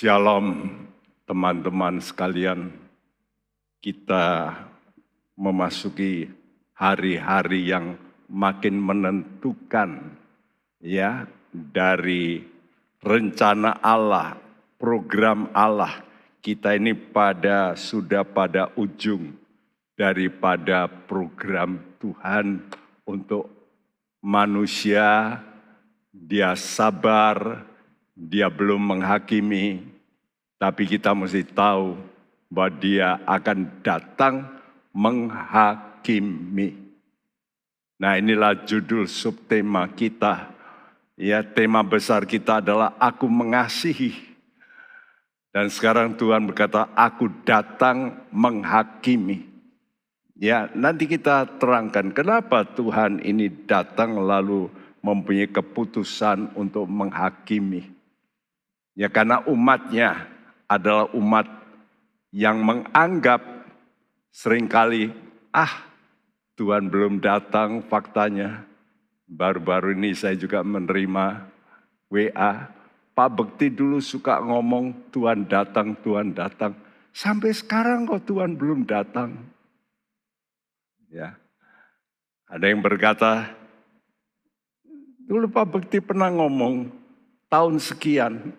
Shalom teman-teman sekalian. Kita memasuki hari-hari yang makin menentukan ya dari rencana Allah, program Allah. Kita ini pada sudah pada ujung daripada program Tuhan untuk manusia dia sabar, dia belum menghakimi, tapi kita mesti tahu bahwa dia akan datang menghakimi. Nah inilah judul subtema kita. Ya tema besar kita adalah aku mengasihi. Dan sekarang Tuhan berkata aku datang menghakimi. Ya nanti kita terangkan kenapa Tuhan ini datang lalu mempunyai keputusan untuk menghakimi. Ya karena umatnya adalah umat yang menganggap sering kali, ah Tuhan belum datang faktanya. Baru-baru ini saya juga menerima WA, Pak Bekti dulu suka ngomong Tuhan datang, Tuhan datang. Sampai sekarang kok Tuhan belum datang. Ya. Ada yang berkata, dulu Pak Bekti pernah ngomong tahun sekian,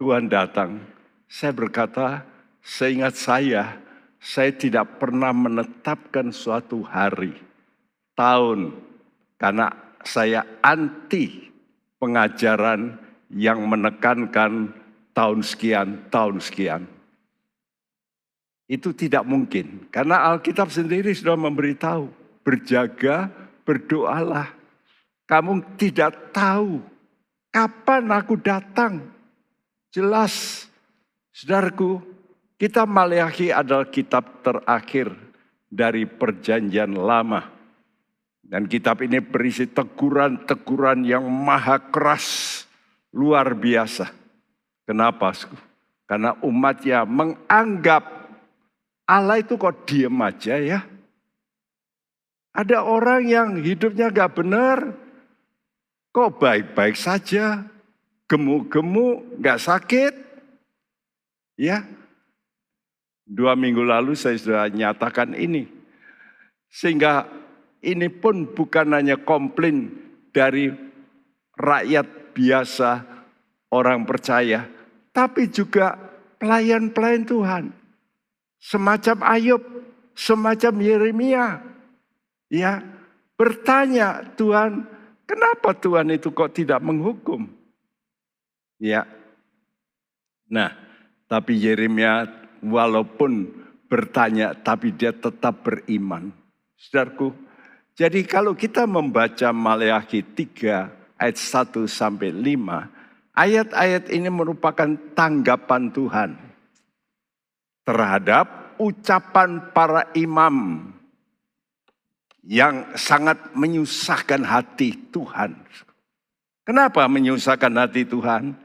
Tuhan datang, saya berkata, seingat saya, saya tidak pernah menetapkan suatu hari, tahun, karena saya anti pengajaran yang menekankan tahun sekian, tahun sekian. Itu tidak mungkin, karena Alkitab sendiri sudah memberitahu, berjaga, berdoalah. Kamu tidak tahu kapan aku datang. Jelas, saudaraku, kita Maleakhi adalah kitab terakhir dari perjanjian lama. Dan kitab ini berisi teguran-teguran yang maha keras, luar biasa. Kenapa? Karena umatnya menganggap Allah itu kok diem aja ya. Ada orang yang hidupnya gak benar, kok baik-baik saja gemuk-gemuk, nggak sakit. Ya, dua minggu lalu saya sudah nyatakan ini. Sehingga ini pun bukan hanya komplain dari rakyat biasa, orang percaya, tapi juga pelayan-pelayan Tuhan. Semacam Ayub, semacam Yeremia. Ya, bertanya Tuhan, kenapa Tuhan itu kok tidak menghukum? Ya. Nah, tapi Yeremia walaupun bertanya tapi dia tetap beriman. Saudaraku, jadi kalau kita membaca Maleakhi 3 ayat 1 sampai 5, ayat-ayat ini merupakan tanggapan Tuhan terhadap ucapan para imam yang sangat menyusahkan hati Tuhan. Kenapa menyusahkan hati Tuhan?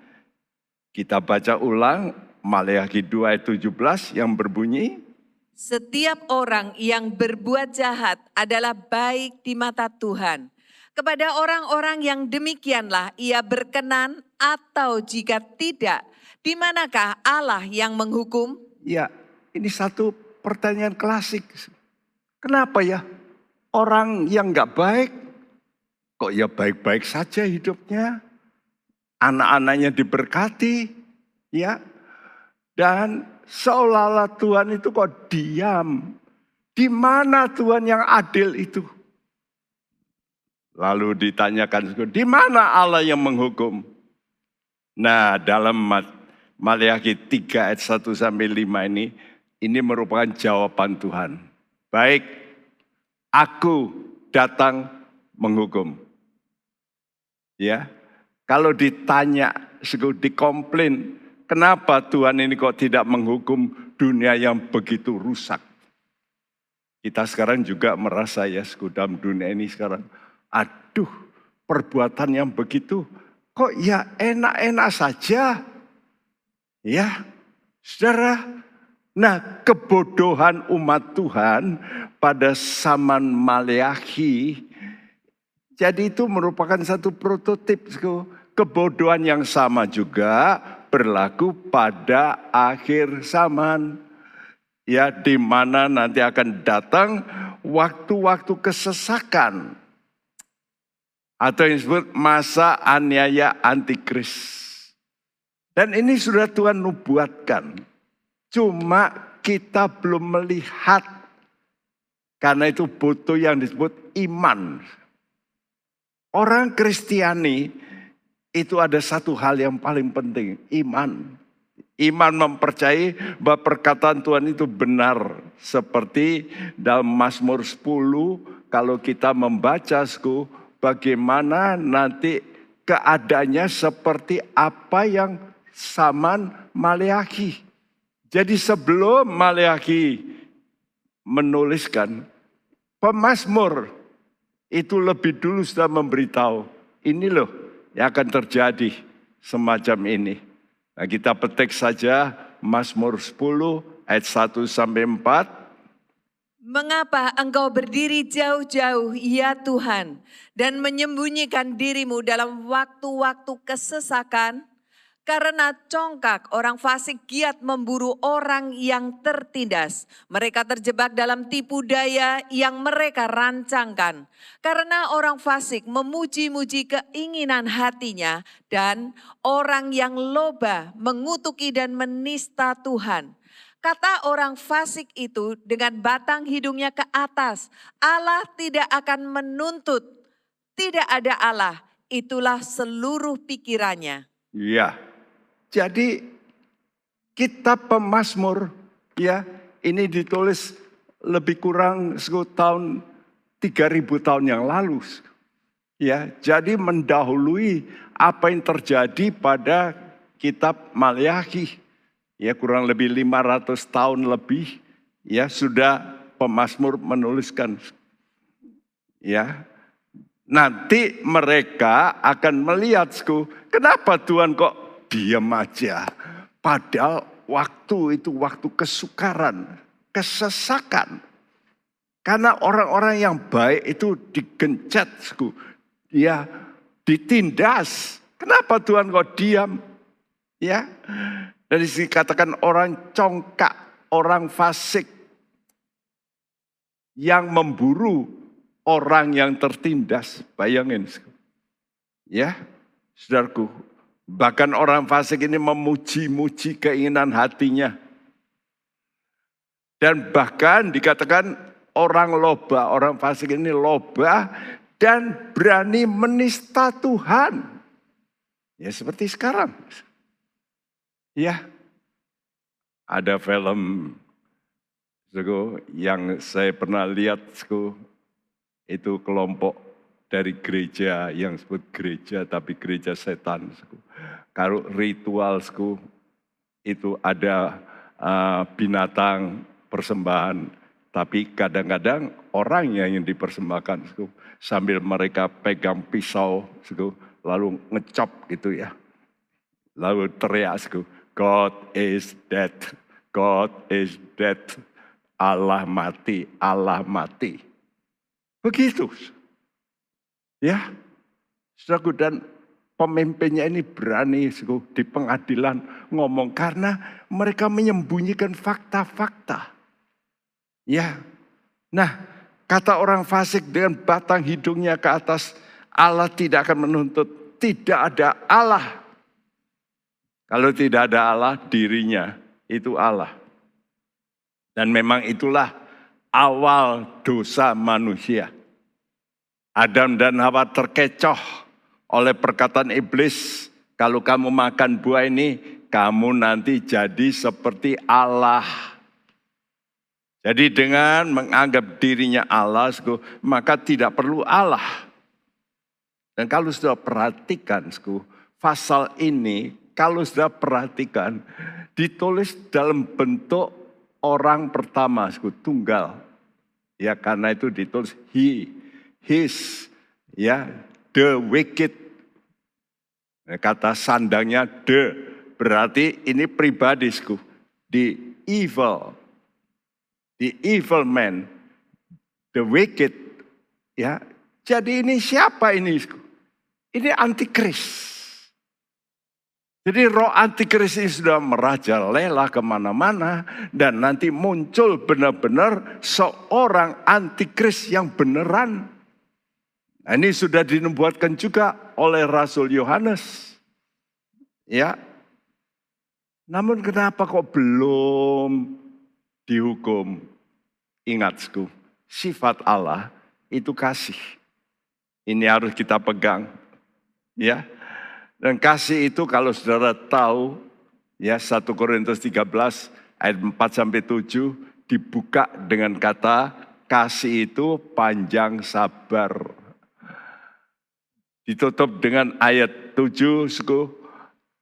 Kita baca ulang Maleakhi 2 ayat 17 yang berbunyi. Setiap orang yang berbuat jahat adalah baik di mata Tuhan. Kepada orang-orang yang demikianlah ia berkenan atau jika tidak, di manakah Allah yang menghukum? Ya, ini satu pertanyaan klasik. Kenapa ya orang yang nggak baik kok ya baik-baik saja hidupnya? Anak-anaknya diberkati, ya. Dan seolah-olah Tuhan itu kok diam. Di mana Tuhan yang adil itu? Lalu ditanyakan, di mana Allah yang menghukum? Nah, dalam Maliaki 3 ayat 1 sampai 5 ini, ini merupakan jawaban Tuhan. Baik, aku datang menghukum. Ya, kalau ditanya, dikomplain, kenapa Tuhan ini kok tidak menghukum dunia yang begitu rusak? Kita sekarang juga merasa ya, dalam dunia ini sekarang, aduh perbuatan yang begitu, kok ya enak-enak saja. Ya, saudara, nah kebodohan umat Tuhan pada zaman Maleakhi jadi itu merupakan satu prototip kebodohan yang sama juga berlaku pada akhir zaman. Ya, di mana nanti akan datang waktu-waktu kesesakan atau yang disebut masa aniaya antikris. Dan ini sudah Tuhan nubuatkan. Cuma kita belum melihat. Karena itu butuh yang disebut iman. Orang Kristiani itu ada satu hal yang paling penting, iman. Iman mempercayai bahwa perkataan Tuhan itu benar. Seperti dalam Mazmur 10, kalau kita membaca, bagaimana nanti keadaannya seperti apa yang zaman Maleaki. Jadi sebelum Maleaki menuliskan, pemazmur itu lebih dulu sudah memberitahu, ini loh yang akan terjadi semacam ini. Nah, kita petik saja Mazmur 10 ayat 1 sampai 4. Mengapa engkau berdiri jauh-jauh, ya Tuhan, dan menyembunyikan dirimu dalam waktu-waktu kesesakan? Karena congkak orang fasik giat memburu orang yang tertindas. Mereka terjebak dalam tipu daya yang mereka rancangkan. Karena orang fasik memuji-muji keinginan hatinya dan orang yang loba mengutuki dan menista Tuhan. Kata orang fasik itu dengan batang hidungnya ke atas, Allah tidak akan menuntut. Tidak ada Allah, itulah seluruh pikirannya. Ya, jadi kitab pemazmur ya ini ditulis lebih kurang 10 tahun 3000 tahun yang lalu. Ya, jadi mendahului apa yang terjadi pada kitab Maliaki. Ya, kurang lebih 500 tahun lebih ya sudah pemazmur menuliskan ya nanti mereka akan melihat kenapa Tuhan kok diam aja. Padahal waktu itu waktu kesukaran, kesesakan. Karena orang-orang yang baik itu digencet, dia ditindas. Kenapa Tuhan kok diam? Ya, dari sini katakan orang congkak, orang fasik yang memburu orang yang tertindas. Bayangin, ya, saudaraku, Bahkan orang fasik ini memuji-muji keinginan hatinya. Dan bahkan dikatakan orang loba, orang fasik ini loba dan berani menista Tuhan. Ya seperti sekarang. Ya. Ada film yang saya pernah lihat itu kelompok dari gereja yang disebut gereja tapi gereja setan. Kalau ritualku itu ada uh, binatang persembahan, tapi kadang-kadang orangnya yang dipersembahkan sambil mereka pegang pisau lalu ngecop gitu ya. Lalu teriak God is dead, God is dead. Allah mati, Allah mati. Begitu. Ya, saudaraku dan pemimpinnya ini berani di pengadilan ngomong karena mereka menyembunyikan fakta-fakta. Ya, nah kata orang fasik dengan batang hidungnya ke atas, Allah tidak akan menuntut, tidak ada Allah. Kalau tidak ada Allah, dirinya itu Allah. Dan memang itulah awal dosa manusia. Adam dan Hawa terkecoh oleh perkataan iblis. Kalau kamu makan buah ini, kamu nanti jadi seperti Allah. Jadi dengan menganggap dirinya Allah, maka tidak perlu Allah. Dan kalau sudah perhatikan, pasal ini, kalau sudah perhatikan, ditulis dalam bentuk orang pertama, tunggal. Ya karena itu ditulis he his, ya, the wicked. Kata sandangnya the, berarti ini pribadisku. The evil, the evil man, the wicked. Ya, jadi ini siapa ini? Ini antikris. Jadi roh antikris ini sudah merajalela ke mana-mana dan nanti muncul benar-benar seorang antikris yang beneran. Nah, ini sudah dinubuatkan juga oleh Rasul Yohanes. Ya. Namun kenapa kok belum dihukum? Ingatku, sifat Allah itu kasih. Ini harus kita pegang. Ya, dan kasih itu kalau saudara tahu, ya 1 Korintus 13 ayat 4 sampai 7 dibuka dengan kata kasih itu panjang sabar. Ditutup dengan ayat 7, suku,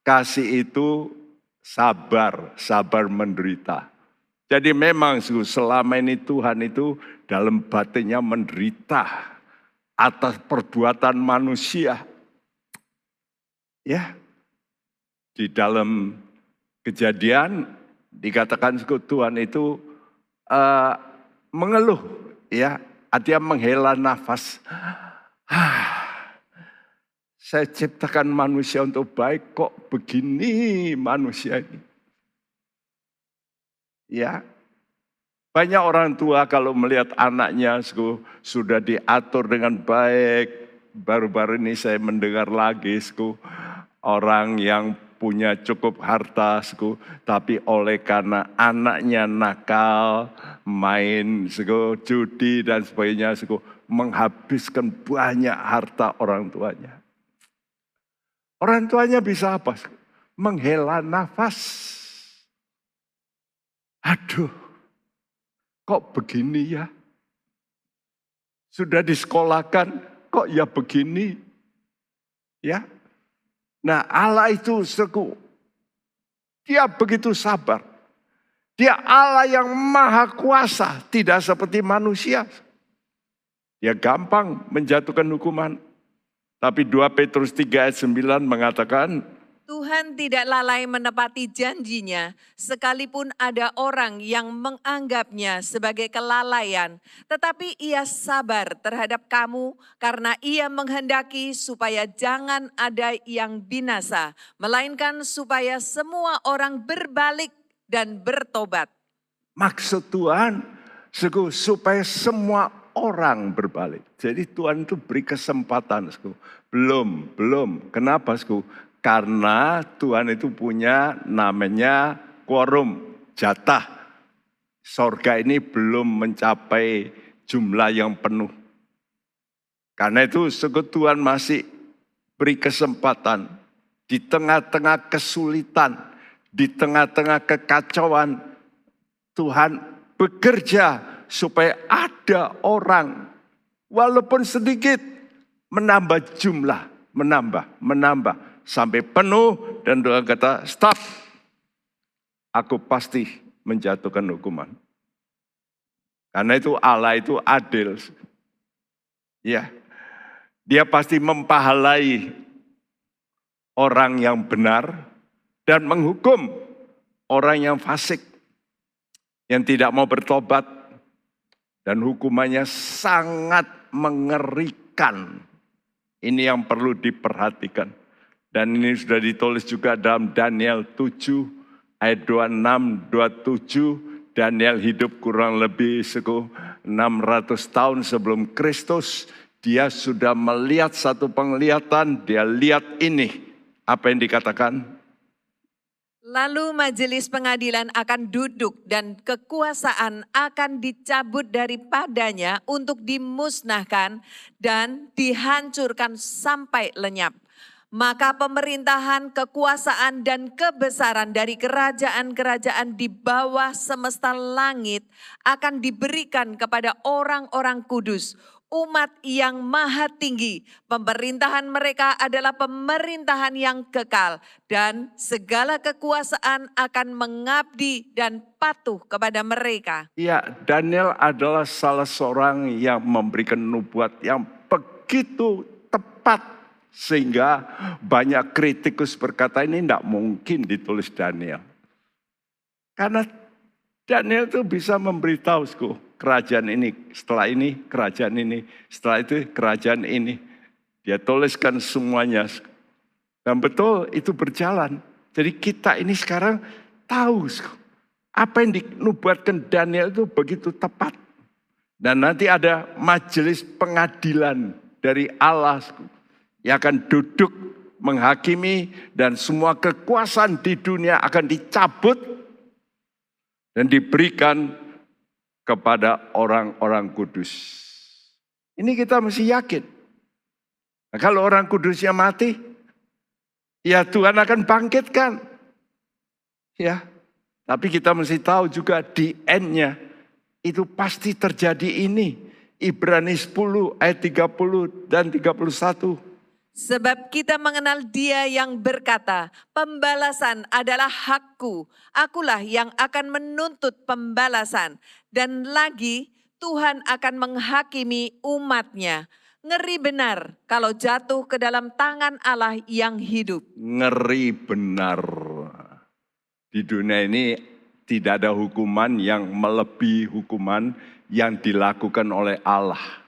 kasih itu sabar, sabar menderita. Jadi memang suku, selama ini Tuhan itu dalam batinnya menderita atas perbuatan manusia Ya, di dalam kejadian dikatakan Tuhan itu uh, mengeluh, ya, artinya menghela nafas. Saya ciptakan manusia untuk baik, kok begini manusia ini? Ya, banyak orang tua kalau melihat anaknya sudah diatur dengan baik. Baru-baru ini saya mendengar lagi, orang yang punya cukup harta, suku, tapi oleh karena anaknya nakal, main, suku, judi dan sebagainya, suku, menghabiskan banyak harta orang tuanya. Orang tuanya bisa apa? Menghela nafas. Aduh, kok begini ya? Sudah disekolahkan, kok ya begini? Ya, Nah Allah itu seku. Dia begitu sabar. Dia Allah yang maha kuasa. Tidak seperti manusia. Dia gampang menjatuhkan hukuman. Tapi 2 Petrus 3 ayat 9 mengatakan, Tuhan tidak lalai menepati janjinya, sekalipun ada orang yang menganggapnya sebagai kelalaian, tetapi ia sabar terhadap kamu karena ia menghendaki supaya jangan ada yang binasa, melainkan supaya semua orang berbalik dan bertobat. Maksud Tuhan supaya semua orang berbalik. Jadi Tuhan itu beri kesempatan. Belum, belum. Kenapa? Karena Tuhan itu punya namanya quorum, jatah. Sorga ini belum mencapai jumlah yang penuh. Karena itu Tuhan masih beri kesempatan di tengah-tengah kesulitan, di tengah-tengah kekacauan, Tuhan bekerja supaya ada orang walaupun sedikit menambah jumlah, menambah, menambah sampai penuh dan Tuhan kata stop. Aku pasti menjatuhkan hukuman. Karena itu Allah itu adil. Ya. Dia pasti mempahalai orang yang benar dan menghukum orang yang fasik yang tidak mau bertobat dan hukumannya sangat mengerikan. Ini yang perlu diperhatikan. Dan ini sudah ditulis juga dalam Daniel 7 ayat 26, 27. Daniel hidup kurang lebih 600 tahun sebelum Kristus. Dia sudah melihat satu penglihatan, dia lihat ini. Apa yang dikatakan? Lalu majelis pengadilan akan duduk dan kekuasaan akan dicabut daripadanya untuk dimusnahkan dan dihancurkan sampai lenyap. Maka pemerintahan, kekuasaan, dan kebesaran dari kerajaan-kerajaan di bawah semesta langit akan diberikan kepada orang-orang kudus, umat yang maha tinggi. Pemerintahan mereka adalah pemerintahan yang kekal, dan segala kekuasaan akan mengabdi dan patuh kepada mereka. Ya, Daniel adalah salah seorang yang memberikan nubuat yang begitu tepat sehingga banyak kritikus berkata ini tidak mungkin ditulis Daniel. Karena Daniel itu bisa memberitahu kerajaan ini, setelah ini kerajaan ini, setelah itu kerajaan ini. Dia tuliskan semuanya. Dan betul itu berjalan. Jadi kita ini sekarang tahu apa yang dinubuatkan Daniel itu begitu tepat. Dan nanti ada majelis pengadilan dari Allah yang akan duduk menghakimi dan semua kekuasaan di dunia akan dicabut dan diberikan kepada orang-orang kudus. Ini kita mesti yakin. Nah, kalau orang kudusnya mati, ya Tuhan akan bangkitkan. Ya, tapi kita mesti tahu juga di endnya itu pasti terjadi ini. Ibrani 10 ayat 30 dan 31. Sebab kita mengenal dia yang berkata, pembalasan adalah hakku, akulah yang akan menuntut pembalasan. Dan lagi Tuhan akan menghakimi umatnya. Ngeri benar kalau jatuh ke dalam tangan Allah yang hidup. Ngeri benar. Di dunia ini tidak ada hukuman yang melebihi hukuman yang dilakukan oleh Allah.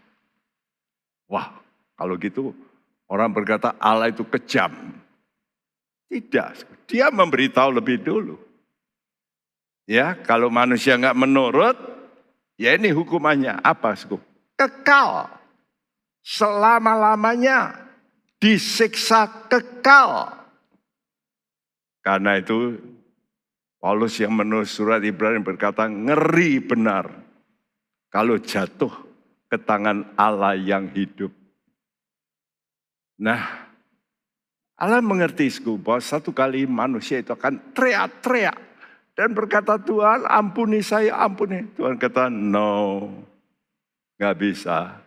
Wah, kalau gitu orang berkata Allah itu kejam. Tidak, dia memberitahu lebih dulu. Ya, kalau manusia nggak menurut, ya ini hukumannya apa? Kekal selama-lamanya disiksa kekal. Karena itu Paulus yang menulis surat Ibrani berkata ngeri benar kalau jatuh ke tangan Allah yang hidup. Nah, Allah mengerti bahwa satu kali manusia itu akan teriak-teriak dan berkata Tuhan ampuni saya ampuni. Tuhan kata no, nggak bisa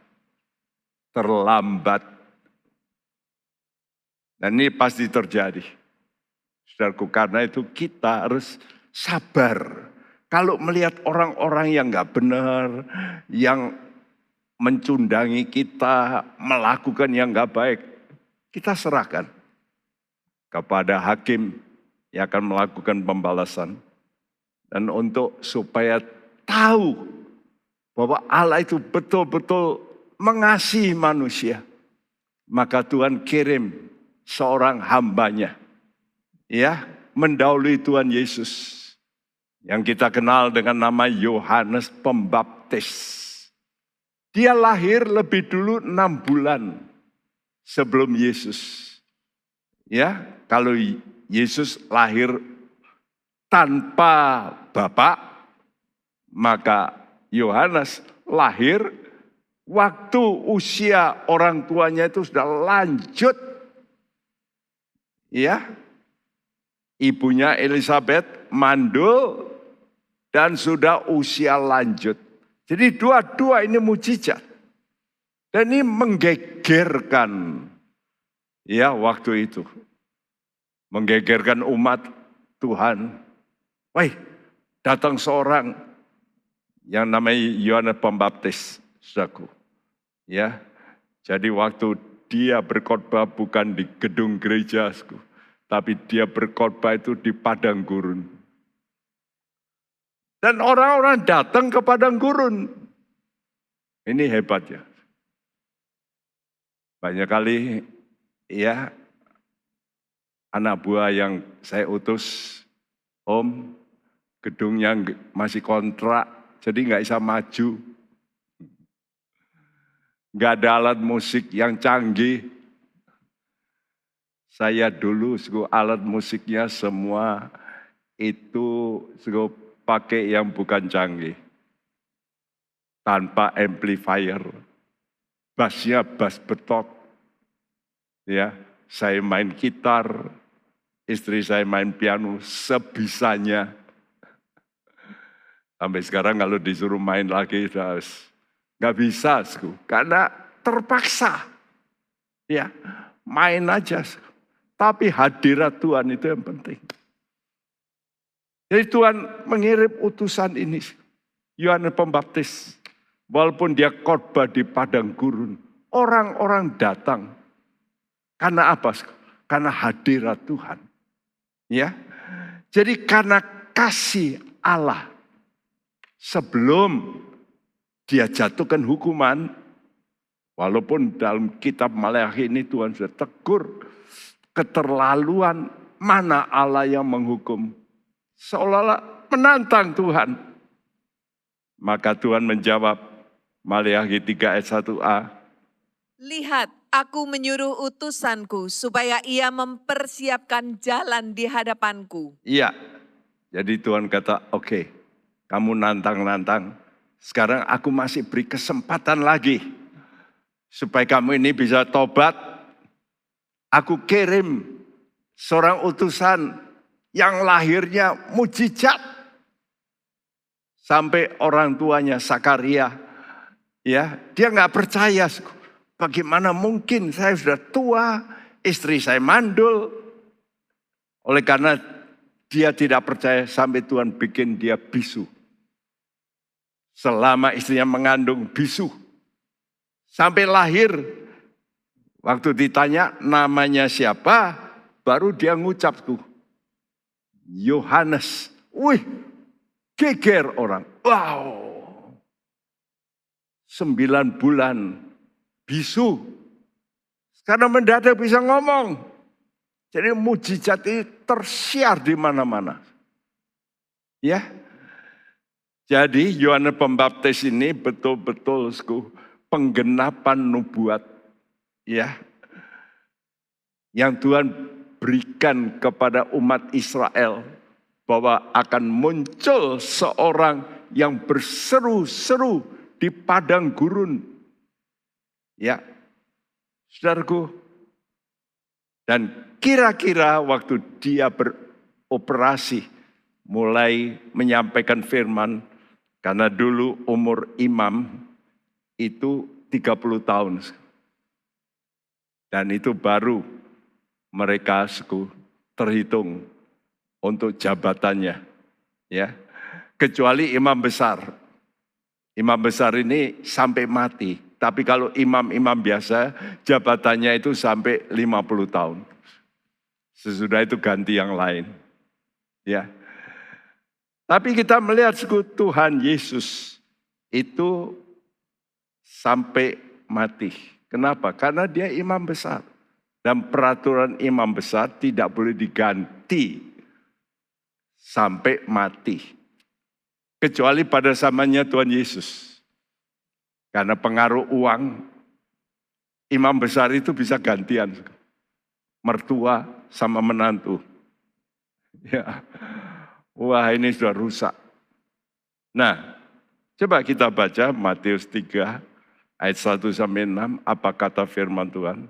terlambat. Dan ini pasti terjadi. Saudaraku, karena itu kita harus sabar. Kalau melihat orang-orang yang nggak benar, yang mencundangi kita, melakukan yang nggak baik, kita serahkan kepada hakim yang akan melakukan pembalasan. Dan untuk supaya tahu bahwa Allah itu betul-betul mengasihi manusia, maka Tuhan kirim seorang hambanya, ya, mendahului Tuhan Yesus yang kita kenal dengan nama Yohanes Pembaptis. Dia lahir lebih dulu enam bulan sebelum Yesus. Ya, kalau Yesus lahir tanpa bapak, maka Yohanes lahir waktu usia orang tuanya itu sudah lanjut. Ya. Ibunya Elizabeth mandul dan sudah usia lanjut. Jadi dua-dua ini mujizat. Dan ini menggegerkan ya waktu itu. Menggegerkan umat Tuhan. Wah, datang seorang yang namanya Yohanes Pembaptis, saudaraku. Ya, jadi waktu dia berkhotbah bukan di gedung gereja, tapi dia berkhotbah itu di padang gurun. Dan orang-orang datang ke padang gurun. Ini hebatnya. Banyak kali ya anak buah yang saya utus, Om, gedungnya masih kontrak, jadi nggak bisa maju. Nggak ada alat musik yang canggih. Saya dulu suku alat musiknya semua itu suku pakai yang bukan canggih. Tanpa amplifier. Bassnya bass betok. Ya, saya main gitar, istri saya main piano sebisanya. Sampai sekarang kalau disuruh main lagi, harus Gak bisa, sku. karena terpaksa. Ya, main aja. Tapi hadirat Tuhan itu yang penting. Jadi Tuhan mengirim utusan ini. Yohanes Pembaptis. Walaupun dia khotbah di padang gurun. Orang-orang datang. Karena apa? Karena hadirat Tuhan. Ya. Jadi karena kasih Allah. Sebelum dia jatuhkan hukuman. Walaupun dalam kitab Maleakhi ini Tuhan sudah tegur keterlaluan mana Allah yang menghukum? Seolah-olah menantang Tuhan. Maka Tuhan menjawab, Maliaki 3 ayat 1a, Lihat, aku menyuruh utusanku supaya ia mempersiapkan jalan di hadapanku. Iya. Jadi Tuhan kata, oke, kamu nantang-nantang. Sekarang aku masih beri kesempatan lagi. Supaya kamu ini bisa tobat. Aku kirim seorang utusan yang lahirnya mujizat. Sampai orang tuanya Sakaria, ya dia nggak percaya. Bagaimana mungkin saya sudah tua, istri saya mandul. Oleh karena dia tidak percaya sampai Tuhan bikin dia bisu. Selama istrinya mengandung bisu. Sampai lahir. Waktu ditanya namanya siapa, baru dia ngucap tuh. Yohanes. Wih, geger orang. Wow. Sembilan bulan bisu. Sekarang mendadak bisa ngomong. Jadi mujizat ini tersiar di mana-mana. Ya. Jadi Yohanes Pembaptis ini betul-betul penggenapan nubuat ya. Yang Tuhan berikan kepada umat Israel bahwa akan muncul seorang yang berseru-seru di padang gurun. Ya. Saudaraku, dan kira-kira waktu dia beroperasi mulai menyampaikan firman karena dulu umur imam itu 30 tahun. Dan itu baru mereka suku terhitung untuk jabatannya. Ya. Kecuali imam besar. Imam besar ini sampai mati. Tapi kalau imam-imam biasa jabatannya itu sampai 50 tahun. Sesudah itu ganti yang lain. Ya. Tapi kita melihat Tuhan Yesus itu sampai mati. Kenapa? Karena dia imam besar. Dan peraturan imam besar tidak boleh diganti sampai mati. Kecuali pada zamannya Tuhan Yesus. Karena pengaruh uang, imam besar itu bisa gantian. Mertua sama menantu. Ya. Wah ini sudah rusak. Nah, coba kita baca Matius 3 ayat 1 sampai 6 apa kata firman Tuhan?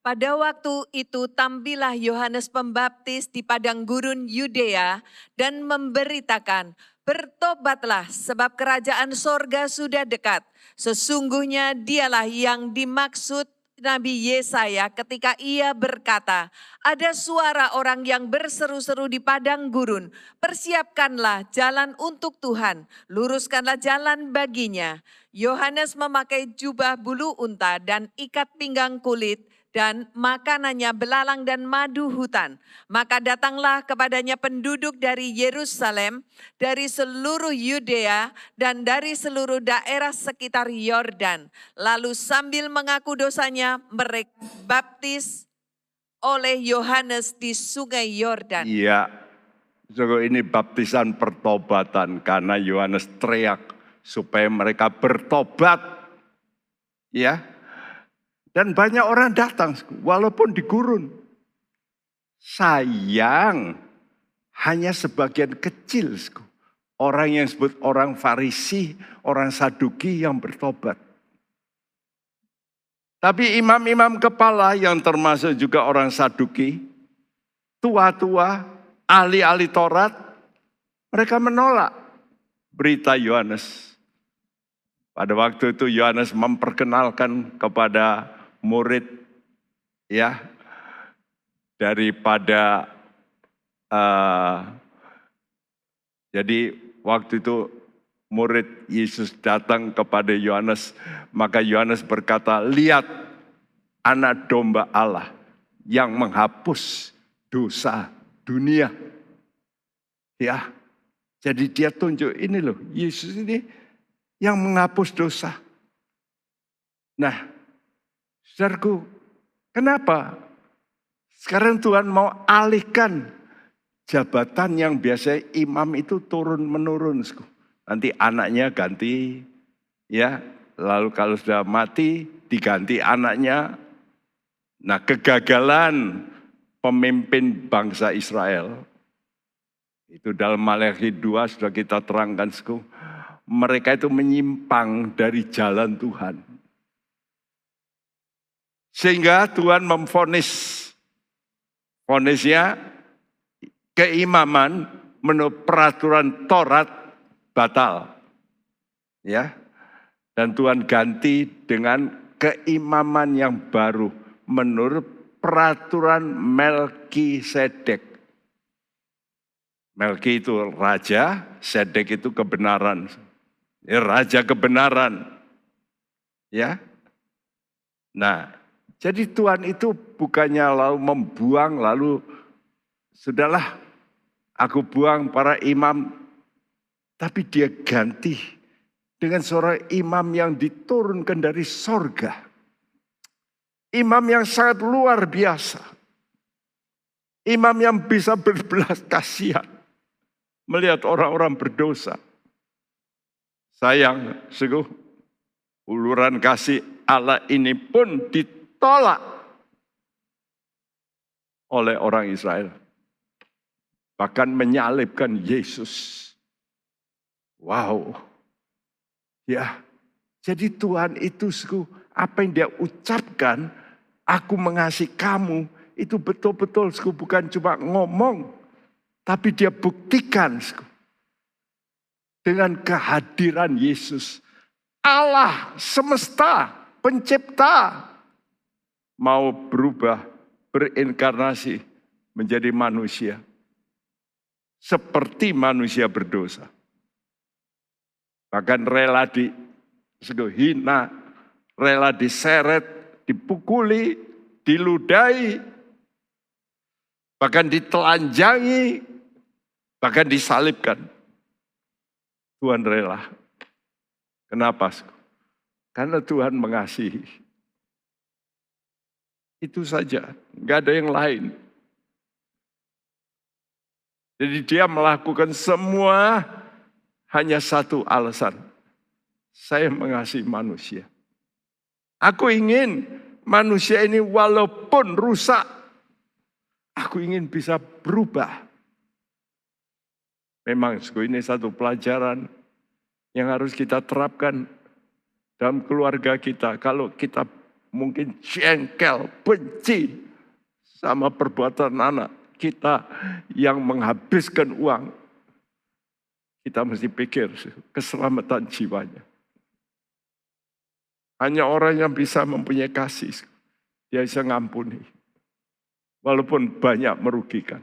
Pada waktu itu tampillah Yohanes Pembaptis di padang gurun Yudea dan memberitakan, bertobatlah sebab kerajaan sorga sudah dekat. Sesungguhnya dialah yang dimaksud Nabi Yesaya ketika ia berkata, ada suara orang yang berseru-seru di padang gurun, persiapkanlah jalan untuk Tuhan, luruskanlah jalan baginya. Yohanes memakai jubah bulu unta dan ikat pinggang kulit, dan makanannya belalang dan madu hutan. Maka datanglah kepadanya penduduk dari Yerusalem, dari seluruh Yudea, dan dari seluruh daerah sekitar Yordan. Lalu sambil mengaku dosanya, mereka baptis oleh Yohanes di sungai Yordan. Iya, so, ini baptisan pertobatan karena Yohanes teriak supaya mereka bertobat. Ya, dan banyak orang datang walaupun di gurun. Sayang hanya sebagian kecil orang yang disebut orang Farisi, orang Saduki yang bertobat. Tapi imam-imam kepala yang termasuk juga orang Saduki, tua-tua, ahli-ahli Taurat, mereka menolak berita Yohanes. Pada waktu itu Yohanes memperkenalkan kepada murid ya daripada uh, jadi waktu itu murid Yesus datang kepada Yohanes maka Yohanes berkata lihat anak domba Allah yang menghapus dosa dunia. Ya jadi dia tunjuk ini loh Yesus ini yang menghapus dosa. Nah Saudaraku, kenapa Sekarang Tuhan mau alihkan jabatan yang biasa imam itu turun menurun. Nanti anaknya ganti, ya. Lalu kalau sudah mati diganti anaknya. Nah kegagalan pemimpin bangsa Israel itu dalam Maleakhi 2 sudah kita terangkan. Mereka itu menyimpang dari jalan Tuhan. Sehingga Tuhan memfonis Fonisnya keimaman menurut peraturan Taurat batal. Ya. Dan Tuhan ganti dengan keimaman yang baru menurut peraturan Melki Sedek. Melki itu raja, Sedek itu kebenaran. Ya, raja kebenaran. Ya. Nah, jadi Tuhan itu bukannya lalu membuang lalu sudahlah aku buang para imam. Tapi dia ganti dengan seorang imam yang diturunkan dari sorga. Imam yang sangat luar biasa. Imam yang bisa berbelas kasihan. Melihat orang-orang berdosa. Sayang, seguh. Uluran kasih Allah ini pun ditolak ditolak oleh orang Israel. Bahkan menyalibkan Yesus. Wow. Ya, jadi Tuhan itu apa yang dia ucapkan, aku mengasihi kamu, itu betul-betul bukan cuma ngomong, tapi dia buktikan dengan kehadiran Yesus. Allah semesta, pencipta, mau berubah, berinkarnasi menjadi manusia. Seperti manusia berdosa. Bahkan rela di hina, rela diseret, dipukuli, diludai, bahkan ditelanjangi, bahkan disalibkan. Tuhan rela. Kenapa? Karena Tuhan mengasihi. Itu saja, nggak ada yang lain. Jadi dia melakukan semua hanya satu alasan. Saya mengasihi manusia. Aku ingin manusia ini walaupun rusak, aku ingin bisa berubah. Memang ini satu pelajaran yang harus kita terapkan dalam keluarga kita. Kalau kita mungkin jengkel, benci sama perbuatan anak kita yang menghabiskan uang. Kita mesti pikir keselamatan jiwanya. Hanya orang yang bisa mempunyai kasih, dia bisa ngampuni. Walaupun banyak merugikan.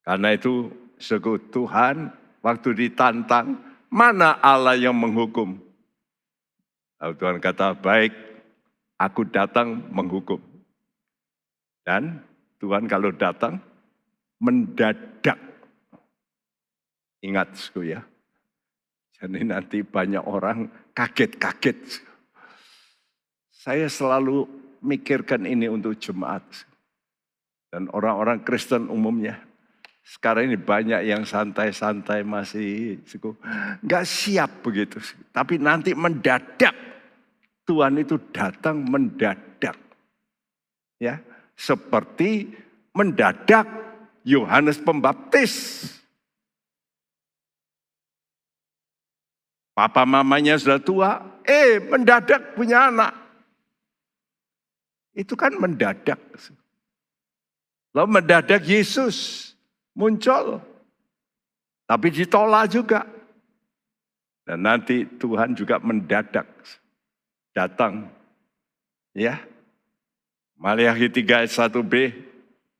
Karena itu sekutu Tuhan waktu ditantang, mana Allah yang menghukum? Lalu Tuhan kata, baik, aku datang menghukum. Dan Tuhan kalau datang, mendadak. Ingat, ya. Jadi nanti banyak orang kaget-kaget. Saya selalu mikirkan ini untuk jemaat. Dan orang-orang Kristen umumnya. Sekarang ini banyak yang santai-santai masih nggak siap begitu. Tapi nanti mendadak Tuhan itu datang mendadak. Ya, seperti mendadak Yohanes Pembaptis. Papa mamanya sudah tua, eh mendadak punya anak. Itu kan mendadak. Lalu mendadak Yesus muncul. Tapi ditolak juga. Dan nanti Tuhan juga mendadak datang. Ya. Maliakhi 3 ayat 1b.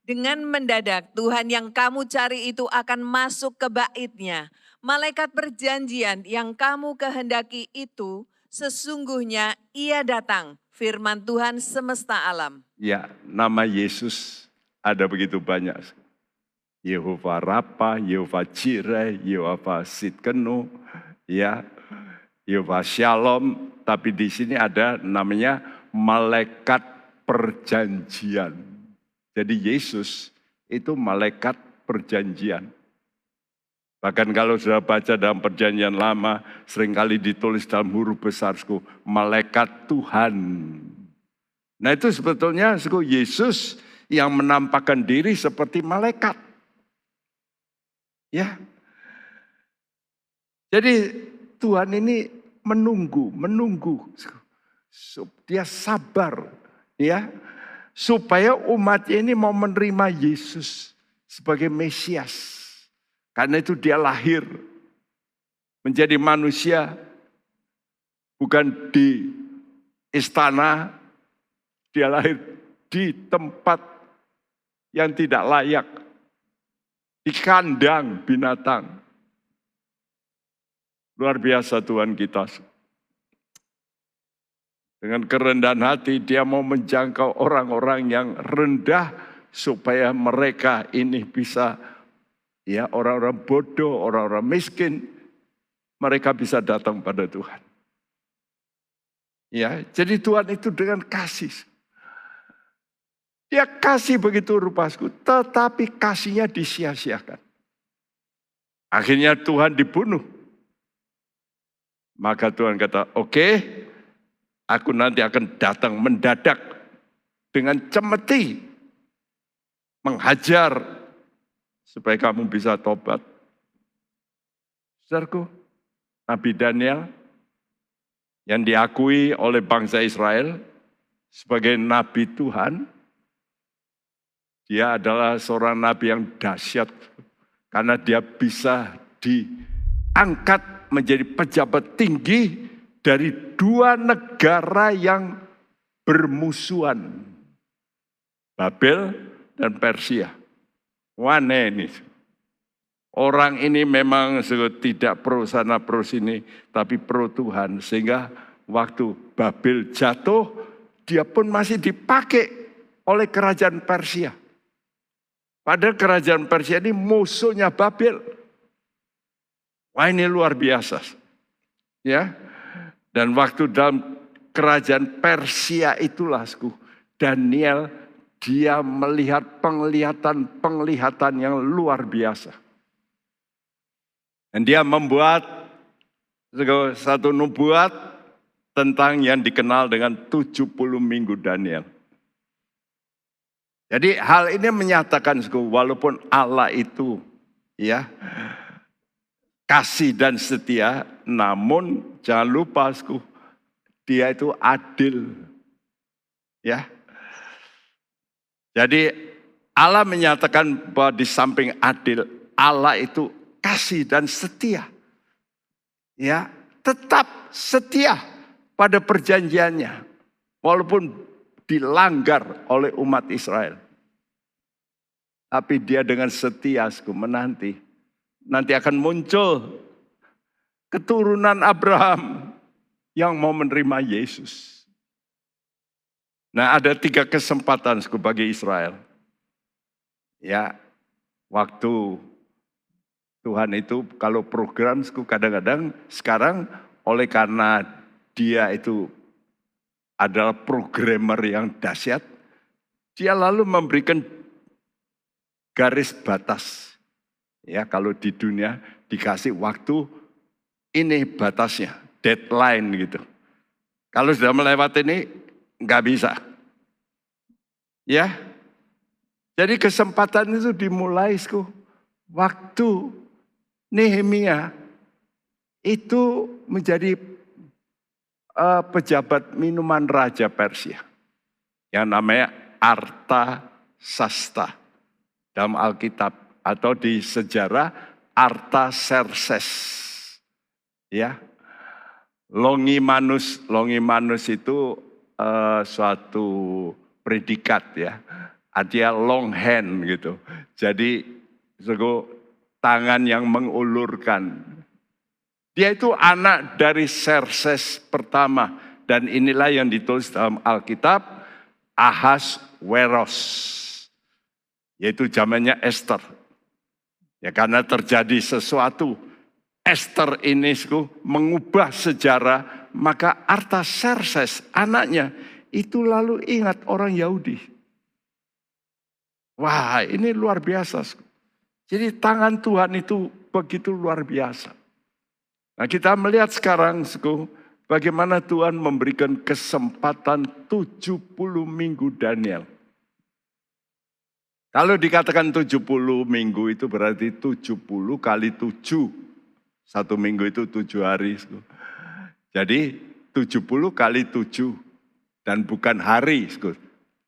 Dengan mendadak Tuhan yang kamu cari itu akan masuk ke baitnya. Malaikat perjanjian yang kamu kehendaki itu sesungguhnya ia datang. Firman Tuhan semesta alam. Ya, nama Yesus ada begitu banyak. Yehova Rapa, Yehova Jireh, Yehova Sitkenu, ya, Yehova Shalom, tapi di sini ada namanya malaikat perjanjian. Jadi Yesus itu malaikat perjanjian. Bahkan kalau sudah baca dalam perjanjian lama, sering kali ditulis dalam huruf besar, malaikat Tuhan. Nah itu sebetulnya Yesus yang menampakkan diri seperti malaikat. Ya. Jadi Tuhan ini menunggu, menunggu. Dia sabar, ya, supaya umat ini mau menerima Yesus sebagai Mesias. Karena itu dia lahir menjadi manusia bukan di istana, dia lahir di tempat yang tidak layak, di kandang binatang. Luar biasa Tuhan kita. Dengan kerendahan hati dia mau menjangkau orang-orang yang rendah supaya mereka ini bisa ya orang-orang bodoh, orang-orang miskin mereka bisa datang pada Tuhan. Ya, jadi Tuhan itu dengan kasih. Dia kasih begitu rupasku, tetapi kasihnya disia-siakan. Akhirnya Tuhan dibunuh. Maka Tuhan kata, oke, okay, aku nanti akan datang mendadak dengan cemeti, menghajar supaya kamu bisa tobat. Saudaraku, Nabi Daniel yang diakui oleh bangsa Israel sebagai nabi Tuhan, dia adalah seorang nabi yang dahsyat karena dia bisa diangkat menjadi pejabat tinggi dari dua negara yang bermusuhan. Babel dan Persia. Wane ini. Orang ini memang tidak pro sana pro sini, tapi pro Tuhan. Sehingga waktu Babel jatuh, dia pun masih dipakai oleh kerajaan Persia. Padahal kerajaan Persia ini musuhnya Babel. Wah ini luar biasa. Ya. Dan waktu dalam kerajaan Persia itulah Daniel dia melihat penglihatan-penglihatan yang luar biasa. Dan dia membuat satu nubuat tentang yang dikenal dengan 70 minggu Daniel. Jadi hal ini menyatakan walaupun Allah itu ya kasih dan setia, namun jangan lupa, dia itu adil. Ya. Jadi Allah menyatakan bahwa di samping adil, Allah itu kasih dan setia. Ya, tetap setia pada perjanjiannya walaupun dilanggar oleh umat Israel. Tapi dia dengan setia menanti nanti akan muncul keturunan Abraham yang mau menerima Yesus. Nah ada tiga kesempatan bagi Israel. Ya, waktu Tuhan itu kalau program kadang-kadang sekarang oleh karena dia itu adalah programmer yang dahsyat, dia lalu memberikan garis batas Ya, kalau di dunia dikasih waktu ini batasnya, deadline gitu. Kalau sudah melewati ini nggak bisa. Ya. Jadi kesempatan itu dimulai waktu Nehemia itu menjadi uh, pejabat minuman raja Persia yang namanya Arta Sasta dalam Alkitab atau di sejarah Artaserses. Ya. Longimanus, Longimanus itu uh, suatu predikat ya. Artinya long hand gitu. Jadi sego tangan yang mengulurkan. Dia itu anak dari Serses pertama dan inilah yang ditulis dalam Alkitab Ahas Weros yaitu zamannya Esther Ya karena terjadi sesuatu. Esther ini mengubah sejarah, maka Artaserses anaknya itu lalu ingat orang Yahudi. Wah ini luar biasa. Jadi tangan Tuhan itu begitu luar biasa. Nah kita melihat sekarang bagaimana Tuhan memberikan kesempatan 70 minggu Daniel. Kalau dikatakan 70 minggu itu berarti 70 kali 7. Satu minggu itu 7 hari. Jadi 70 kali 7. Dan bukan hari,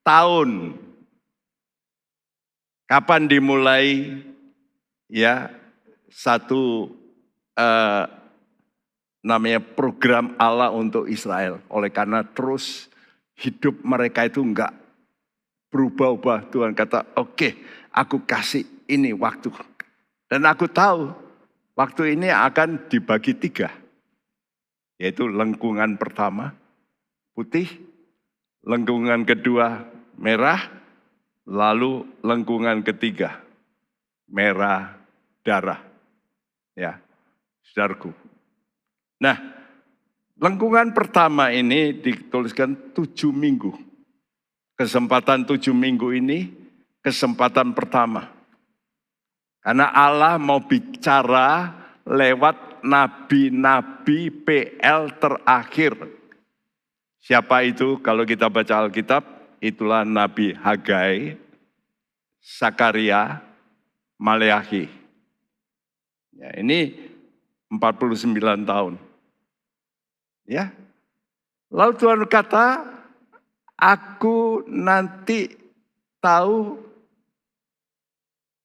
tahun. Kapan dimulai ya satu uh, namanya program Allah untuk Israel. Oleh karena terus hidup mereka itu enggak berubah-ubah. Tuhan kata, oke okay, aku kasih ini waktu. Dan aku tahu waktu ini akan dibagi tiga. Yaitu lengkungan pertama putih, lengkungan kedua merah, lalu lengkungan ketiga merah darah. Ya, saudaraku. Nah, lengkungan pertama ini dituliskan tujuh minggu. Kesempatan tujuh minggu ini kesempatan pertama. Karena Allah mau bicara lewat nabi-nabi PL terakhir. Siapa itu kalau kita baca Alkitab? Itulah Nabi Hagai, Sakaria, Maleakhi. Ya, ini 49 tahun. Ya. Lalu Tuhan berkata, Aku nanti tahu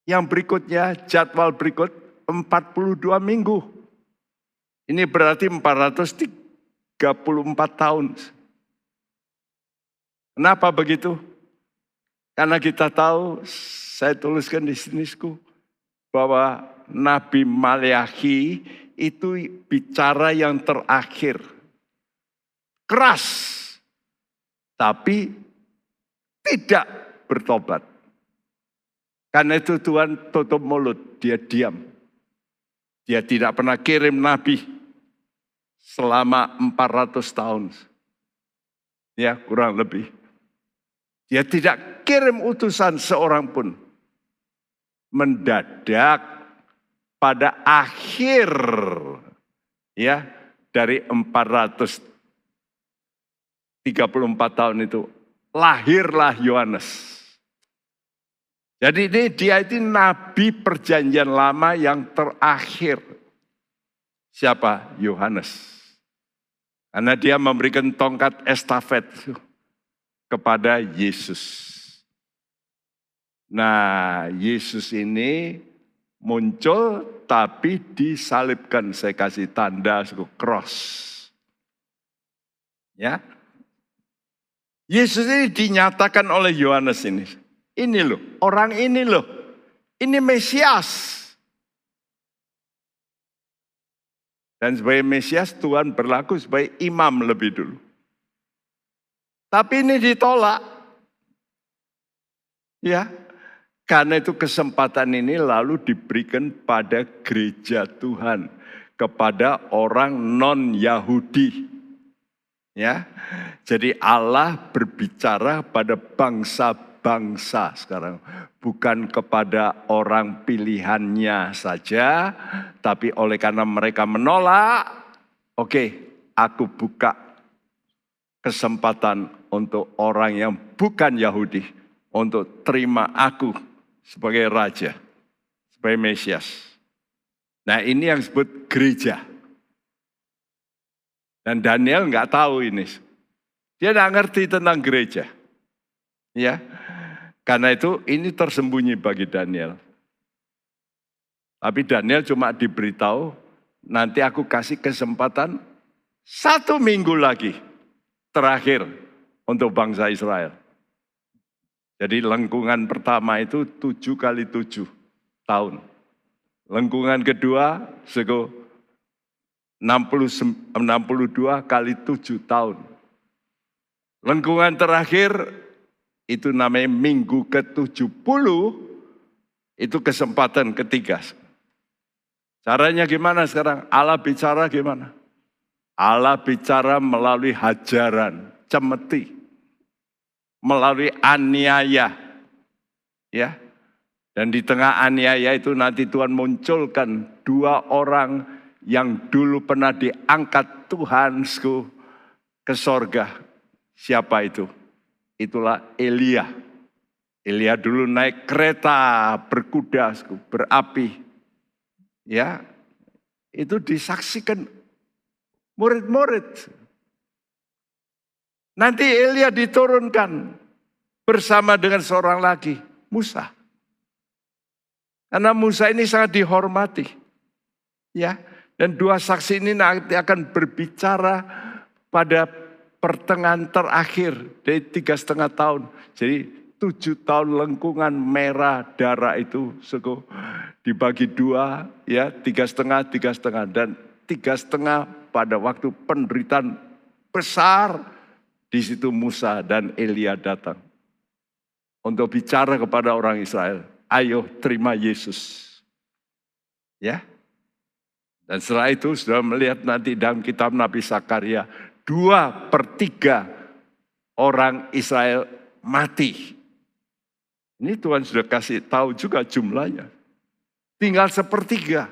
yang berikutnya, jadwal berikut 42 minggu. Ini berarti 434 tahun. Kenapa begitu? Karena kita tahu, saya tuliskan di sini bahwa Nabi Maleakhi itu bicara yang terakhir. Keras tapi tidak bertobat. Karena itu Tuhan tutup mulut, dia diam. Dia tidak pernah kirim nabi selama 400 tahun. Ya, kurang lebih. Dia tidak kirim utusan seorang pun. Mendadak pada akhir ya dari 400 34 tahun itu lahirlah Yohanes. Jadi ini dia itu nabi perjanjian lama yang terakhir. Siapa? Yohanes. Karena dia memberikan tongkat estafet kepada Yesus. Nah, Yesus ini muncul tapi disalibkan. Saya kasih tanda cross. Ya, Yesus ini dinyatakan oleh Yohanes ini. Ini loh, orang ini loh. Ini Mesias. Dan sebagai Mesias Tuhan berlaku sebagai imam lebih dulu. Tapi ini ditolak. Ya, karena itu kesempatan ini lalu diberikan pada gereja Tuhan. Kepada orang non-Yahudi. Ya. Jadi Allah berbicara pada bangsa-bangsa sekarang, bukan kepada orang pilihannya saja, tapi oleh karena mereka menolak, oke, okay, aku buka kesempatan untuk orang yang bukan Yahudi untuk terima aku sebagai raja, sebagai Mesias. Nah ini yang disebut gereja. Dan Daniel nggak tahu ini. Dia nggak ngerti tentang gereja. Ya, karena itu ini tersembunyi bagi Daniel. Tapi Daniel cuma diberitahu, nanti aku kasih kesempatan satu minggu lagi terakhir untuk bangsa Israel. Jadi lengkungan pertama itu tujuh kali tujuh tahun. Lengkungan kedua sego 60, 62 kali 7 tahun. Lengkungan terakhir itu namanya minggu ke-70 itu kesempatan ketiga. Caranya gimana sekarang? Allah bicara gimana? Allah bicara melalui hajaran, cemeti, melalui aniaya. Ya. Dan di tengah aniaya itu nanti Tuhan munculkan dua orang yang dulu pernah diangkat Tuhan ke sorga. Siapa itu? Itulah Elia. Elia dulu naik kereta berkuda, berapi. Ya, itu disaksikan murid-murid. Nanti Elia diturunkan bersama dengan seorang lagi, Musa. Karena Musa ini sangat dihormati. Ya, dan dua saksi ini nanti akan berbicara pada pertengahan terakhir dari tiga setengah tahun. Jadi tujuh tahun lengkungan merah darah itu suku dibagi dua ya tiga setengah tiga setengah. Dan tiga setengah pada waktu penderitaan besar di situ Musa dan Elia datang untuk bicara kepada orang Israel. Ayo terima Yesus. Ya dan setelah itu sudah melihat nanti dalam kitab Nabi Sakaria, dua per tiga orang Israel mati. Ini Tuhan sudah kasih tahu juga jumlahnya. Tinggal sepertiga.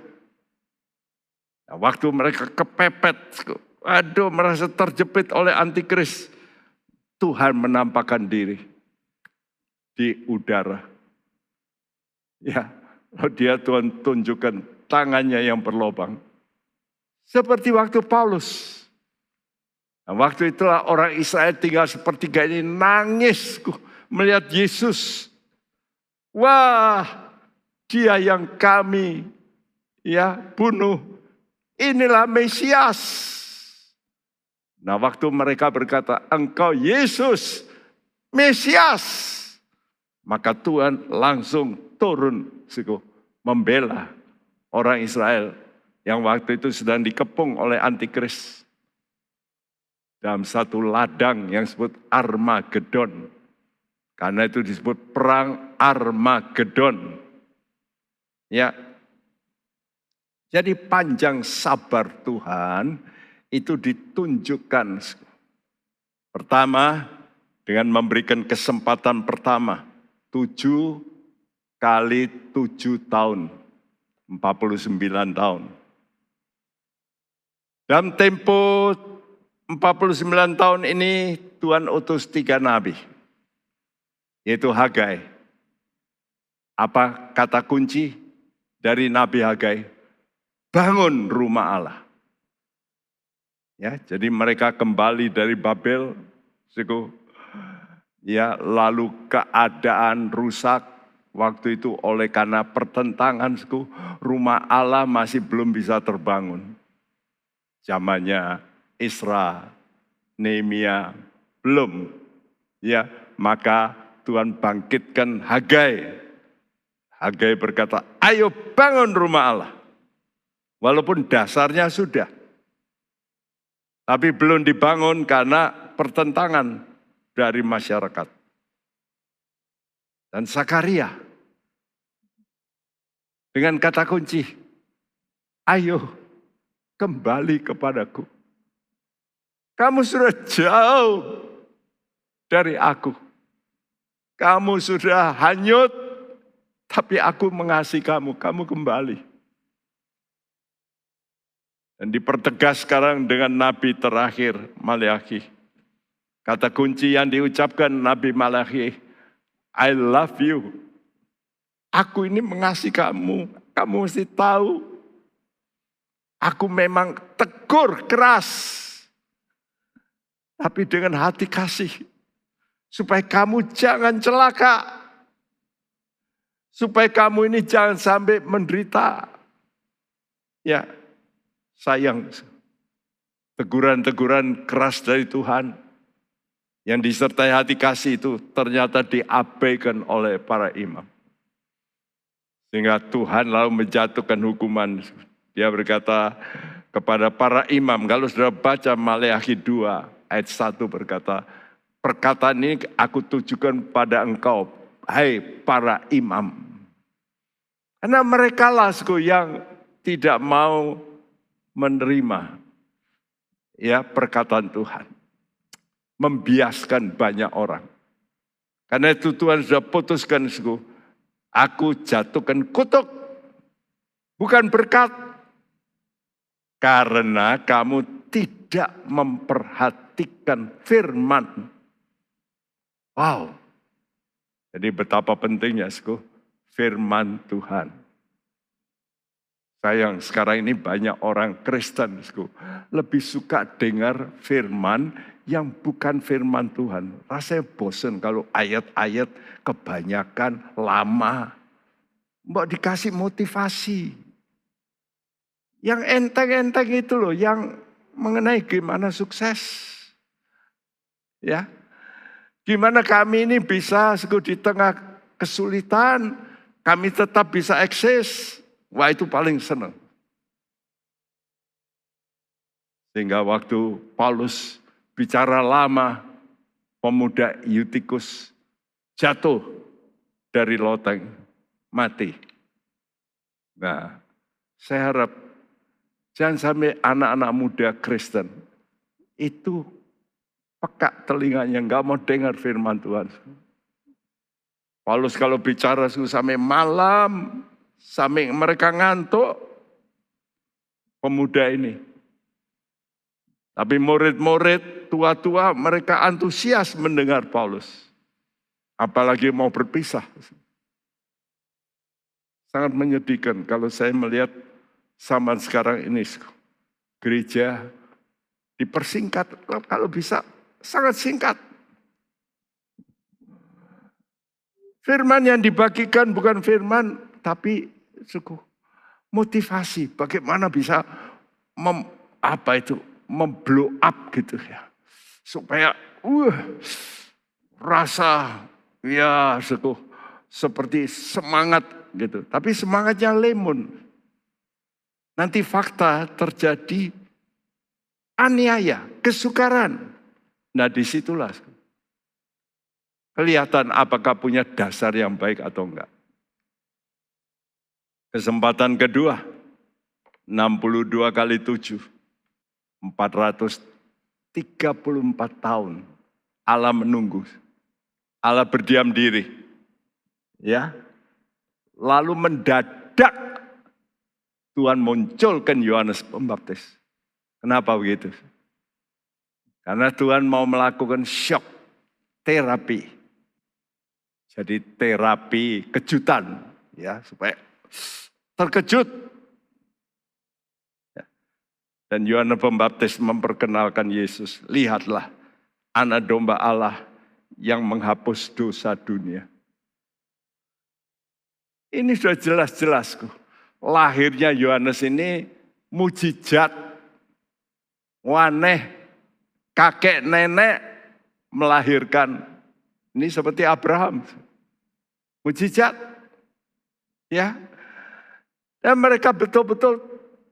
Nah, waktu mereka kepepet, aduh merasa terjepit oleh antikris. Tuhan menampakkan diri di udara. Ya, dia Tuhan tunjukkan tangannya yang berlobang. Seperti waktu Paulus. Nah, waktu itulah orang Israel tinggal sepertiga ini nangis melihat Yesus. Wah, dia yang kami ya bunuh. Inilah Mesias. Nah, waktu mereka berkata, "Engkau Yesus, Mesias." Maka Tuhan langsung turun membela orang Israel yang waktu itu sedang dikepung oleh antikris. Dalam satu ladang yang disebut Armageddon. Karena itu disebut perang Armageddon. Ya. Jadi panjang sabar Tuhan itu ditunjukkan. Pertama, dengan memberikan kesempatan pertama. Tujuh kali tujuh tahun 49 tahun. Dalam tempo 49 tahun ini Tuhan utus tiga nabi. Yaitu Hagai. Apa kata kunci dari Nabi Hagai? Bangun rumah Allah. Ya, jadi mereka kembali dari Babel, ya lalu keadaan rusak, Waktu itu oleh karena pertentanganku, rumah Allah masih belum bisa terbangun. Zamannya Isra, Nehemia belum. Ya, maka Tuhan bangkitkan Hagai. Hagai berkata, ayo bangun rumah Allah. Walaupun dasarnya sudah. Tapi belum dibangun karena pertentangan dari masyarakat. Dan Sakaria dengan kata kunci, ayo kembali kepadaku. Kamu sudah jauh dari aku. Kamu sudah hanyut, tapi aku mengasihi kamu. Kamu kembali. Dan dipertegas sekarang dengan Nabi terakhir, Malachi. Kata kunci yang diucapkan Nabi Malachi, I love you. Aku ini mengasihi kamu. Kamu mesti tahu. Aku memang tegur keras. Tapi dengan hati kasih. Supaya kamu jangan celaka. Supaya kamu ini jangan sampai menderita. Ya, sayang. Teguran-teguran keras dari Tuhan yang disertai hati kasih itu ternyata diabaikan oleh para imam. Sehingga Tuhan lalu menjatuhkan hukuman. Dia berkata kepada para imam, kalau sudah baca Maleakhi 2 ayat 1 berkata, perkataan ini aku tujukan pada engkau, hai para imam. Karena mereka lah yang tidak mau menerima ya perkataan Tuhan. Membiaskan banyak orang. Karena itu Tuhan sudah putuskan suku, Aku jatuhkan kutuk, bukan berkat. Karena kamu tidak memperhatikan firman. Wow. Jadi betapa pentingnya, sku, firman Tuhan. Sayang, sekarang ini banyak orang Kristen, sku, lebih suka dengar firman yang bukan firman Tuhan. Rasanya bosan kalau ayat-ayat kebanyakan lama. Mbak dikasih motivasi. Yang enteng-enteng itu loh, yang mengenai gimana sukses. Ya, Gimana kami ini bisa di tengah kesulitan, kami tetap bisa eksis. Wah itu paling senang. Sehingga waktu Paulus bicara lama, pemuda Eutikus jatuh dari loteng, mati. Nah, saya harap jangan sampai anak-anak muda Kristen itu peka telinganya, nggak mau dengar firman Tuhan. Paulus kalau bicara sampai malam, sampai mereka ngantuk, pemuda ini tapi murid-murid tua-tua mereka antusias mendengar Paulus. Apalagi mau berpisah. Sangat menyedihkan kalau saya melihat zaman sekarang ini. Gereja dipersingkat kalau bisa sangat singkat. Firman yang dibagikan bukan firman tapi suku motivasi bagaimana bisa mem, apa itu memblow up gitu ya. Supaya uh, rasa ya suku seperti semangat gitu. Tapi semangatnya lemon. Nanti fakta terjadi aniaya, kesukaran. Nah di situlah kelihatan apakah punya dasar yang baik atau enggak. Kesempatan kedua, 62 kali 7. 434 tahun Allah menunggu. Allah berdiam diri. Ya. Lalu mendadak Tuhan munculkan Yohanes Pembaptis. Kenapa begitu? Karena Tuhan mau melakukan shock terapi. Jadi terapi kejutan ya supaya terkejut dan Yohanes Pembaptis memperkenalkan Yesus. Lihatlah anak domba Allah yang menghapus dosa dunia. Ini sudah jelas-jelas. Lahirnya Yohanes ini mujizat. Waneh, kakek nenek melahirkan. Ini seperti Abraham. Mujizat. Ya. Dan mereka betul-betul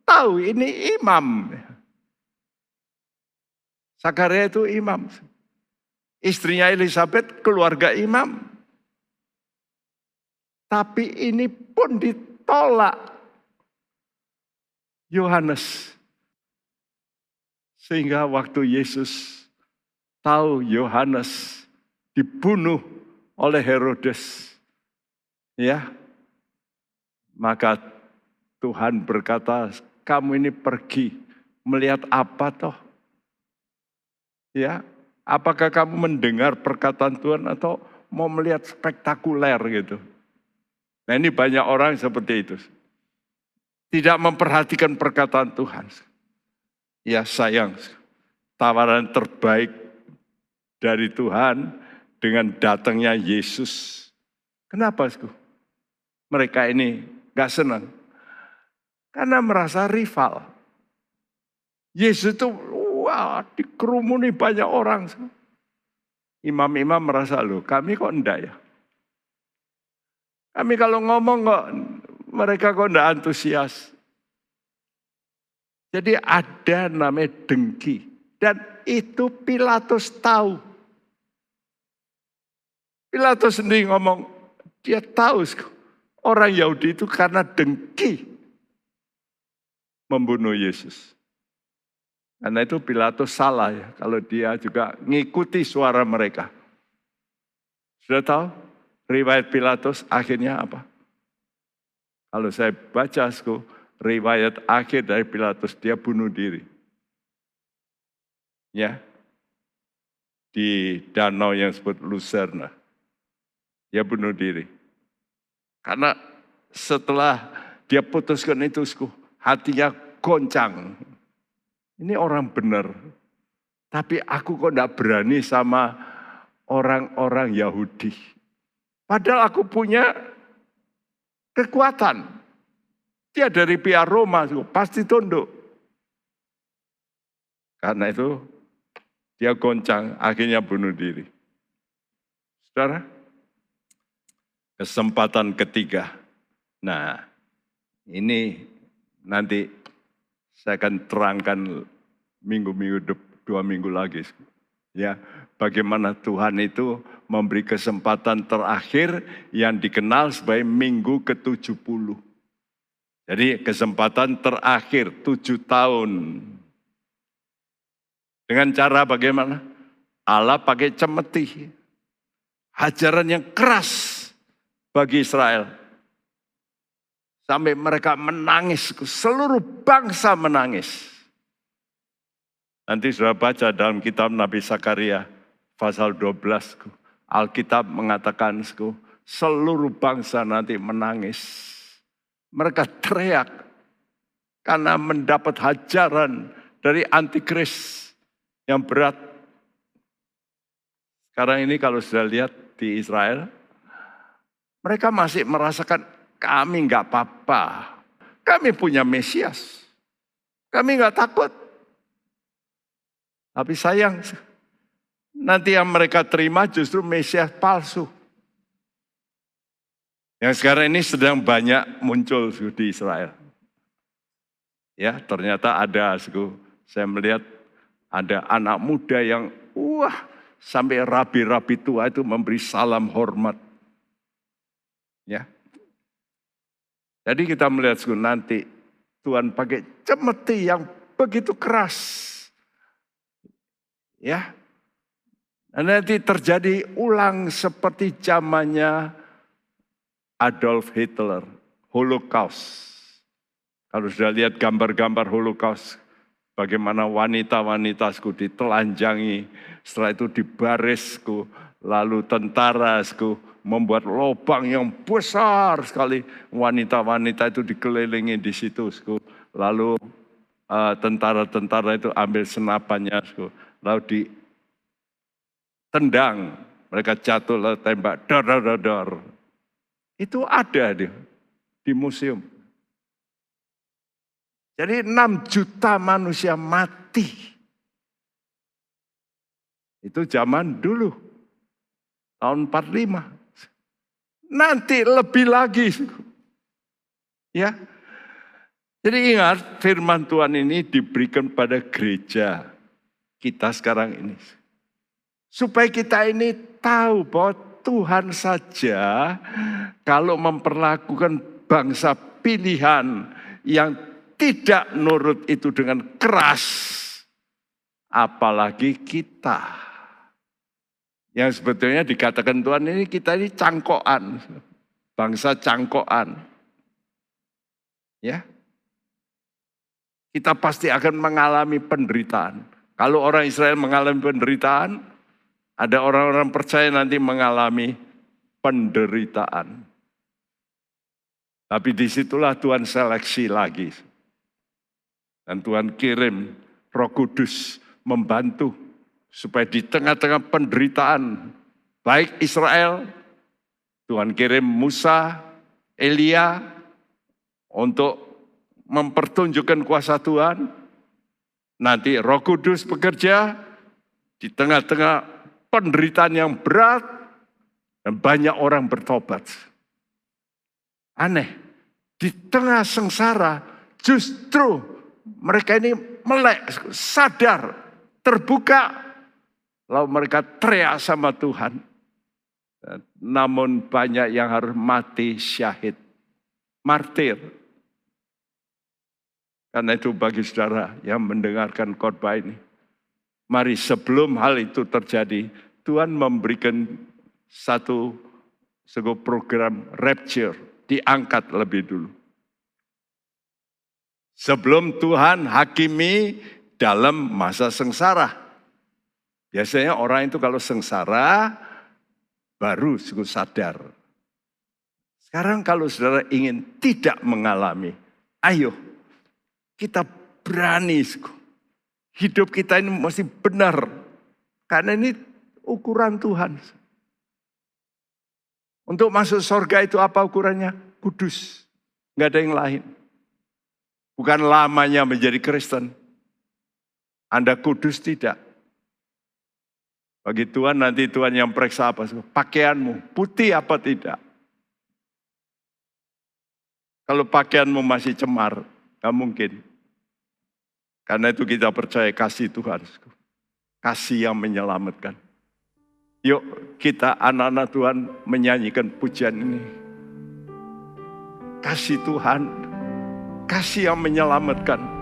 tahu ini imam. Sakaria itu imam. Istrinya Elizabeth keluarga imam. Tapi ini pun ditolak Yohanes. Sehingga waktu Yesus tahu Yohanes dibunuh oleh Herodes. Ya. Maka Tuhan berkata, kamu ini pergi melihat apa toh? Ya, apakah kamu mendengar perkataan Tuhan atau mau melihat spektakuler gitu? Nah ini banyak orang seperti itu. Tidak memperhatikan perkataan Tuhan. Ya sayang, tawaran terbaik dari Tuhan dengan datangnya Yesus. Kenapa? Mereka ini gak senang karena merasa rival. Yesus itu wah dikerumuni banyak orang. Imam-imam merasa loh kami kok enggak ya. Kami kalau ngomong kok mereka kok enggak antusias. Jadi ada namanya dengki. Dan itu Pilatus tahu. Pilatus sendiri ngomong, dia tahu orang Yahudi itu karena dengki membunuh Yesus. Karena itu Pilatus salah ya kalau dia juga ngikuti suara mereka. Sudah tahu riwayat Pilatus akhirnya apa? Kalau saya baca sku, riwayat akhir dari Pilatus, dia bunuh diri. Ya, di danau yang disebut Lucerna. Dia bunuh diri. Karena setelah dia putuskan itu, hatinya goncang. Ini orang benar. Tapi aku kok tidak berani sama orang-orang Yahudi. Padahal aku punya kekuatan. Dia dari pihak Roma, pasti tunduk. Karena itu dia goncang, akhirnya bunuh diri. Saudara, kesempatan ketiga. Nah, ini nanti saya akan terangkan minggu-minggu dua minggu lagi. Ya, bagaimana Tuhan itu memberi kesempatan terakhir yang dikenal sebagai minggu ke-70. Jadi kesempatan terakhir tujuh tahun. Dengan cara bagaimana? Allah pakai cemeti. Hajaran yang keras bagi Israel. Sampai mereka menangis, seluruh bangsa menangis. Nanti sudah baca dalam kitab Nabi Sakaria pasal 12. Alkitab mengatakan seluruh bangsa nanti menangis. Mereka teriak karena mendapat hajaran dari antikris yang berat. Sekarang ini kalau sudah lihat di Israel, mereka masih merasakan kami nggak apa-apa. Kami punya Mesias. Kami nggak takut. Tapi sayang, nanti yang mereka terima justru Mesias palsu. Yang sekarang ini sedang banyak muncul di Israel. Ya, ternyata ada, saya melihat ada anak muda yang, wah, sampai rabi-rabi tua itu memberi salam hormat. Ya. Jadi kita melihat nanti Tuhan pakai cemeti yang begitu keras Ya. Dan nanti terjadi ulang seperti zamannya Adolf Hitler, Holocaust. Kalau sudah lihat gambar-gambar Holocaust, bagaimana wanita-wanitasku ditelanjangi, setelah itu dibarisku, lalu tentarasku membuat lubang yang besar sekali. Wanita-wanita itu dikelilingi di situ, lalu eh, tentara-tentara itu ambil senapannya, lalu ditendang, mereka jatuh lalu tembak, dor, dor, dor, dor. Itu ada di, di museum. Jadi 6 juta manusia mati. Itu zaman dulu. Tahun 45. Nanti lebih lagi. Ya. Jadi ingat firman Tuhan ini diberikan pada gereja kita sekarang ini. Supaya kita ini tahu bahwa Tuhan saja kalau memperlakukan bangsa pilihan yang tidak nurut itu dengan keras, apalagi kita. Yang sebetulnya dikatakan Tuhan ini kita ini cangkokan, bangsa cangkokan. Ya. Kita pasti akan mengalami penderitaan. Kalau orang Israel mengalami penderitaan, ada orang-orang percaya nanti mengalami penderitaan. Tapi di situlah Tuhan seleksi lagi. Dan Tuhan kirim roh kudus membantu supaya di tengah-tengah penderitaan baik Israel, Tuhan kirim Musa, Elia untuk mempertunjukkan kuasa Tuhan, Nanti roh kudus bekerja di tengah-tengah penderitaan yang berat dan banyak orang bertobat. Aneh, di tengah sengsara justru mereka ini melek, sadar, terbuka, lalu mereka teriak sama Tuhan. Namun banyak yang harus mati syahid, martir. Karena itu bagi saudara yang mendengarkan khotbah ini, mari sebelum hal itu terjadi, Tuhan memberikan satu sebuah program rapture, diangkat lebih dulu. Sebelum Tuhan hakimi dalam masa sengsara. Biasanya orang itu kalau sengsara baru suku sadar. Sekarang kalau saudara ingin tidak mengalami, ayo kita berani. Hidup kita ini masih benar. Karena ini ukuran Tuhan. Untuk masuk surga itu apa ukurannya? Kudus. Nggak ada yang lain. Bukan lamanya menjadi Kristen. Anda kudus tidak. Bagi Tuhan nanti Tuhan yang periksa apa? Pakaianmu putih apa tidak? Kalau pakaianmu masih cemar, nggak mungkin. Karena itu kita percaya kasih Tuhan. Kasih yang menyelamatkan. Yuk kita anak-anak Tuhan menyanyikan pujian ini kasih Tuhan, kasih yang menyelamatkan.